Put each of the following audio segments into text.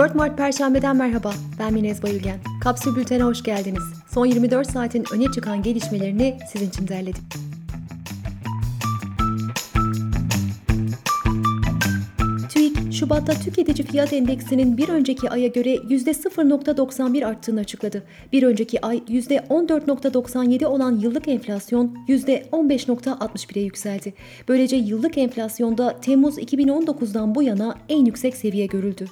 4 Mart Perşembe'den merhaba. Ben Minez Bayülgen. Kapsül Bülten'e hoş geldiniz. Son 24 saatin öne çıkan gelişmelerini sizin için derledim. TÜİK, Şubat'ta tüketici fiyat endeksinin bir önceki aya göre %0.91 arttığını açıkladı. Bir önceki ay %14.97 olan yıllık enflasyon %15.61'e yükseldi. Böylece yıllık enflasyonda Temmuz 2019'dan bu yana en yüksek seviye görüldü.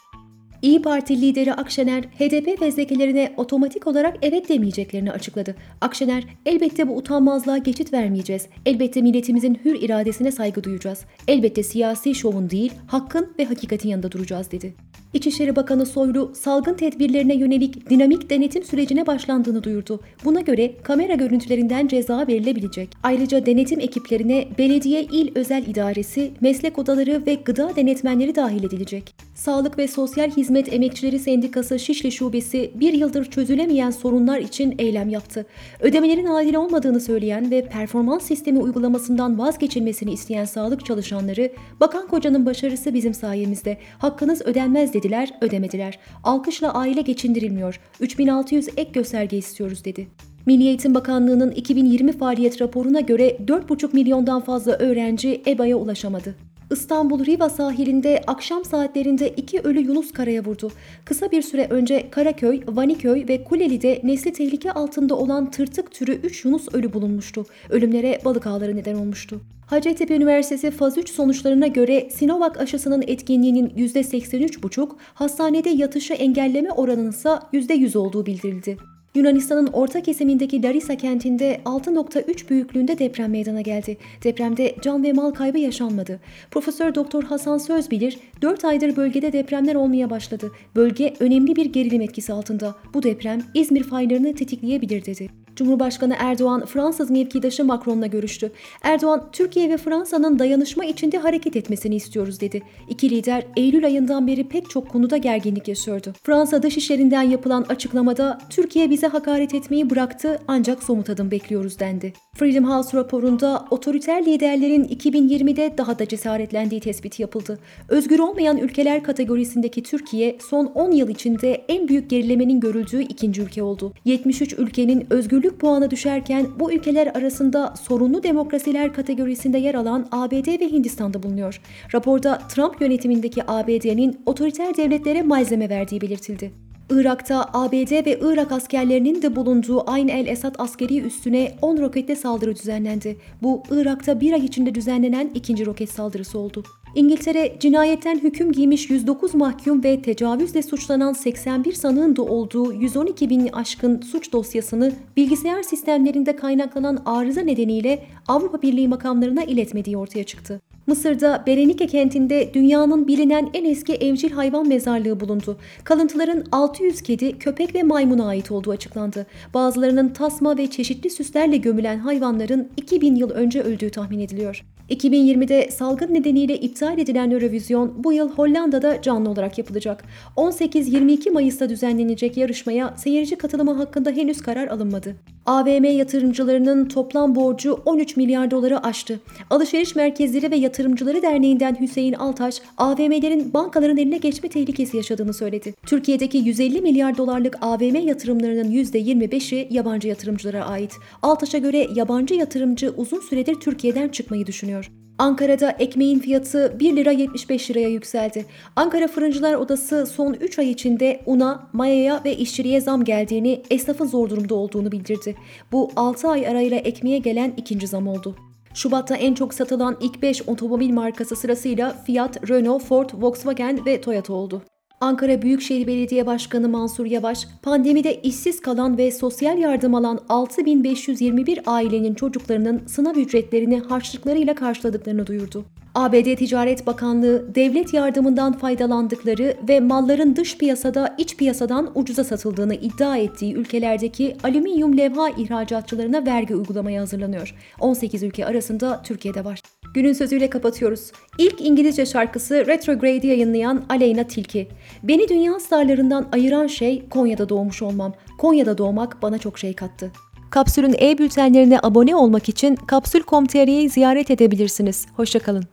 İyi Parti lideri Akşener, HDP fezlekelerine otomatik olarak evet demeyeceklerini açıkladı. Akşener, elbette bu utanmazlığa geçit vermeyeceğiz. Elbette milletimizin hür iradesine saygı duyacağız. Elbette siyasi şovun değil, hakkın ve hakikatin yanında duracağız dedi. İçişleri Bakanı Soylu, salgın tedbirlerine yönelik dinamik denetim sürecine başlandığını duyurdu. Buna göre kamera görüntülerinden ceza verilebilecek. Ayrıca denetim ekiplerine belediye il özel idaresi, meslek odaları ve gıda denetmenleri dahil edilecek. Sağlık ve Sosyal Hizmet Emekçileri Sendikası Şişli Şubesi bir yıldır çözülemeyen sorunlar için eylem yaptı. Ödemelerin adil olmadığını söyleyen ve performans sistemi uygulamasından vazgeçilmesini isteyen sağlık çalışanları, Bakan Koca'nın başarısı bizim sayemizde, hakkınız ödenmez dediler, ödemediler. Alkışla aile geçindirilmiyor, 3600 ek gösterge istiyoruz dedi. Milli Eğitim Bakanlığı'nın 2020 faaliyet raporuna göre 4,5 milyondan fazla öğrenci EBA'ya ulaşamadı. İstanbul Riva sahilinde akşam saatlerinde iki ölü Yunus karaya vurdu. Kısa bir süre önce Karaköy, Vaniköy ve Kuleli'de nesli tehlike altında olan tırtık türü 3 Yunus ölü bulunmuştu. Ölümlere balık ağları neden olmuştu. Hacettepe Üniversitesi faz 3 sonuçlarına göre Sinovac aşısının etkinliğinin %83,5, hastanede yatışı engelleme oranının ise %100 olduğu bildirildi. Yunanistan'ın orta kesimindeki Larisa kentinde 6.3 büyüklüğünde deprem meydana geldi. Depremde can ve mal kaybı yaşanmadı. Profesör Doktor Hasan Sözbilir, 4 aydır bölgede depremler olmaya başladı. Bölge önemli bir gerilim etkisi altında. Bu deprem İzmir faylarını tetikleyebilir dedi. Cumhurbaşkanı Erdoğan Fransız mevkidaşı Macron'la görüştü. Erdoğan, Türkiye ve Fransa'nın dayanışma içinde hareket etmesini istiyoruz dedi. İki lider Eylül ayından beri pek çok konuda gerginlik yaşıyordu. Fransa dışişlerinden yapılan açıklamada Türkiye bize hakaret etmeyi bıraktı ancak somut adım bekliyoruz dendi. Freedom House raporunda otoriter liderlerin 2020'de daha da cesaretlendiği tespiti yapıldı. Özgür olmayan ülkeler kategorisindeki Türkiye son 10 yıl içinde en büyük gerilemenin görüldüğü ikinci ülke oldu. 73 ülkenin özgürlük özgürlük puanı düşerken bu ülkeler arasında sorunlu demokrasiler kategorisinde yer alan ABD ve Hindistan'da bulunuyor. Raporda Trump yönetimindeki ABD'nin otoriter devletlere malzeme verdiği belirtildi. Irak'ta ABD ve Irak askerlerinin de bulunduğu Ayn el Esad askeri üstüne 10 roketle saldırı düzenlendi. Bu Irak'ta bir ay içinde düzenlenen ikinci roket saldırısı oldu. İngiltere cinayetten hüküm giymiş 109 mahkum ve tecavüzle suçlanan 81 sanığın da olduğu 112 bin aşkın suç dosyasını bilgisayar sistemlerinde kaynaklanan arıza nedeniyle Avrupa Birliği makamlarına iletmediği ortaya çıktı. Mısır'da Berenike kentinde dünyanın bilinen en eski evcil hayvan mezarlığı bulundu. Kalıntıların 600 kedi, köpek ve maymuna ait olduğu açıklandı. Bazılarının tasma ve çeşitli süslerle gömülen hayvanların 2000 yıl önce öldüğü tahmin ediliyor. 2020'de salgın nedeniyle iptal edilen Eurovision bu yıl Hollanda'da canlı olarak yapılacak. 18-22 Mayıs'ta düzenlenecek yarışmaya seyirci katılımı hakkında henüz karar alınmadı. AVM yatırımcılarının toplam borcu 13 milyar doları aştı. Alışveriş Merkezleri ve Yatırımcıları Derneği'nden Hüseyin Altaş, AVM'lerin bankaların eline geçme tehlikesi yaşadığını söyledi. Türkiye'deki 150 milyar dolarlık AVM yatırımlarının %25'i yabancı yatırımcılara ait. Altaş'a göre yabancı yatırımcı uzun süredir Türkiye'den çıkmayı düşünüyor. Ankara'da ekmeğin fiyatı 1 lira 75 liraya yükseldi. Ankara Fırıncılar Odası son 3 ay içinde una, mayaya ve işçiliğe zam geldiğini, esnafın zor durumda olduğunu bildirdi. Bu 6 ay arayla ekmeğe gelen ikinci zam oldu. Şubat'ta en çok satılan ilk 5 otomobil markası sırasıyla Fiat, Renault, Ford, Volkswagen ve Toyota oldu. Ankara Büyükşehir Belediye Başkanı Mansur Yavaş, pandemide işsiz kalan ve sosyal yardım alan 6521 ailenin çocuklarının sınav ücretlerini harçlıklarıyla karşıladıklarını duyurdu. ABD Ticaret Bakanlığı devlet yardımından faydalandıkları ve malların dış piyasada iç piyasadan ucuza satıldığını iddia ettiği ülkelerdeki alüminyum levha ihracatçılarına vergi uygulamaya hazırlanıyor. 18 ülke arasında Türkiye'de var. Günün sözüyle kapatıyoruz. İlk İngilizce şarkısı Retrograde'i yayınlayan Aleyna Tilki. Beni dünya starlarından ayıran şey Konya'da doğmuş olmam. Konya'da doğmak bana çok şey kattı. Kapsül'ün e-bültenlerine abone olmak için kapsül.com.tr'yi ziyaret edebilirsiniz. Hoşçakalın.